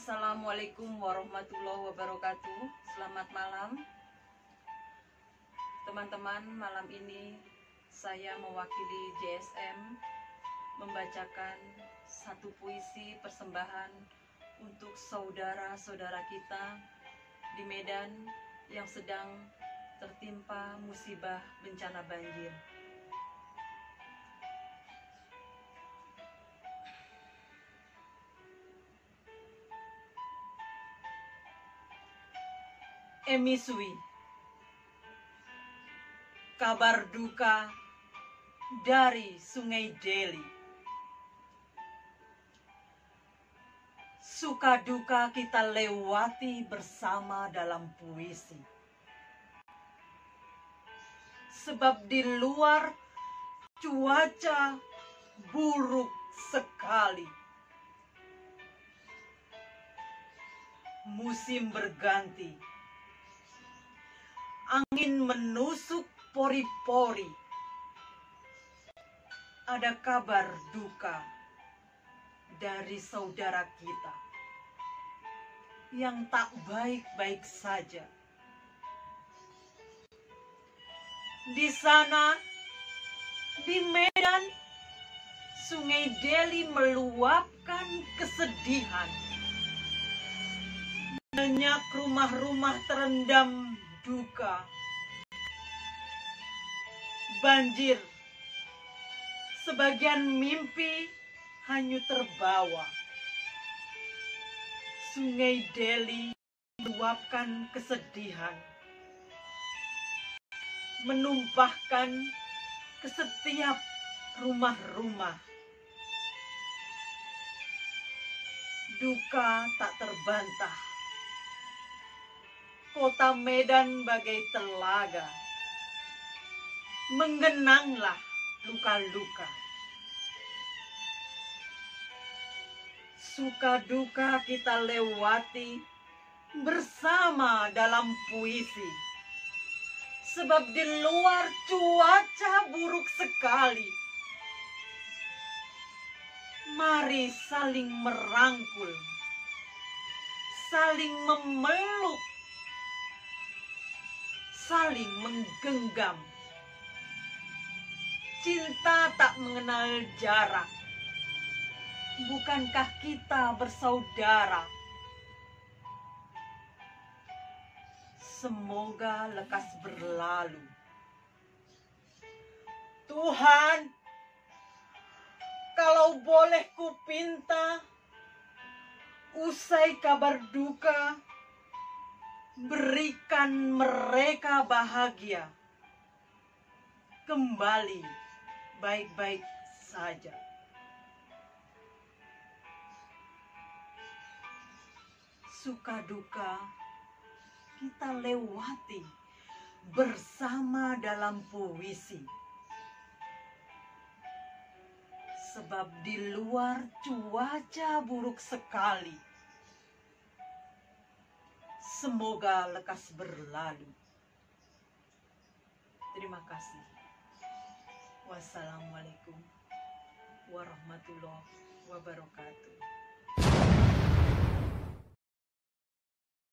Assalamualaikum warahmatullahi wabarakatuh. Selamat malam. Teman-teman, malam ini saya mewakili JSM membacakan satu puisi persembahan untuk saudara-saudara kita di Medan yang sedang tertimpa musibah bencana banjir. Emisui. Kabar duka dari Sungai Deli. Suka duka kita lewati bersama dalam puisi. Sebab di luar cuaca buruk sekali. Musim berganti angin menusuk pori-pori. Ada kabar duka dari saudara kita yang tak baik-baik saja. Di sana, di Medan, Sungai Deli meluapkan kesedihan. Banyak rumah-rumah terendam duka, banjir, sebagian mimpi hanyut terbawa. Sungai Deli meluapkan kesedihan, menumpahkan ke setiap rumah-rumah. Duka tak terbantah kota Medan bagai telaga. Menggenanglah luka-luka. Suka duka kita lewati bersama dalam puisi. Sebab di luar cuaca buruk sekali. Mari saling merangkul, saling memeluk saling menggenggam. Cinta tak mengenal jarak. Bukankah kita bersaudara? Semoga lekas berlalu. Tuhan, kalau boleh kupinta, usai kabar duka, berikan mereka bahagia. Kembali baik-baik saja. Suka duka kita lewati bersama dalam puisi. Sebab di luar cuaca buruk sekali Semoga lekas berlalu. Terima kasih. Wassalamualaikum warahmatullahi wabarakatuh.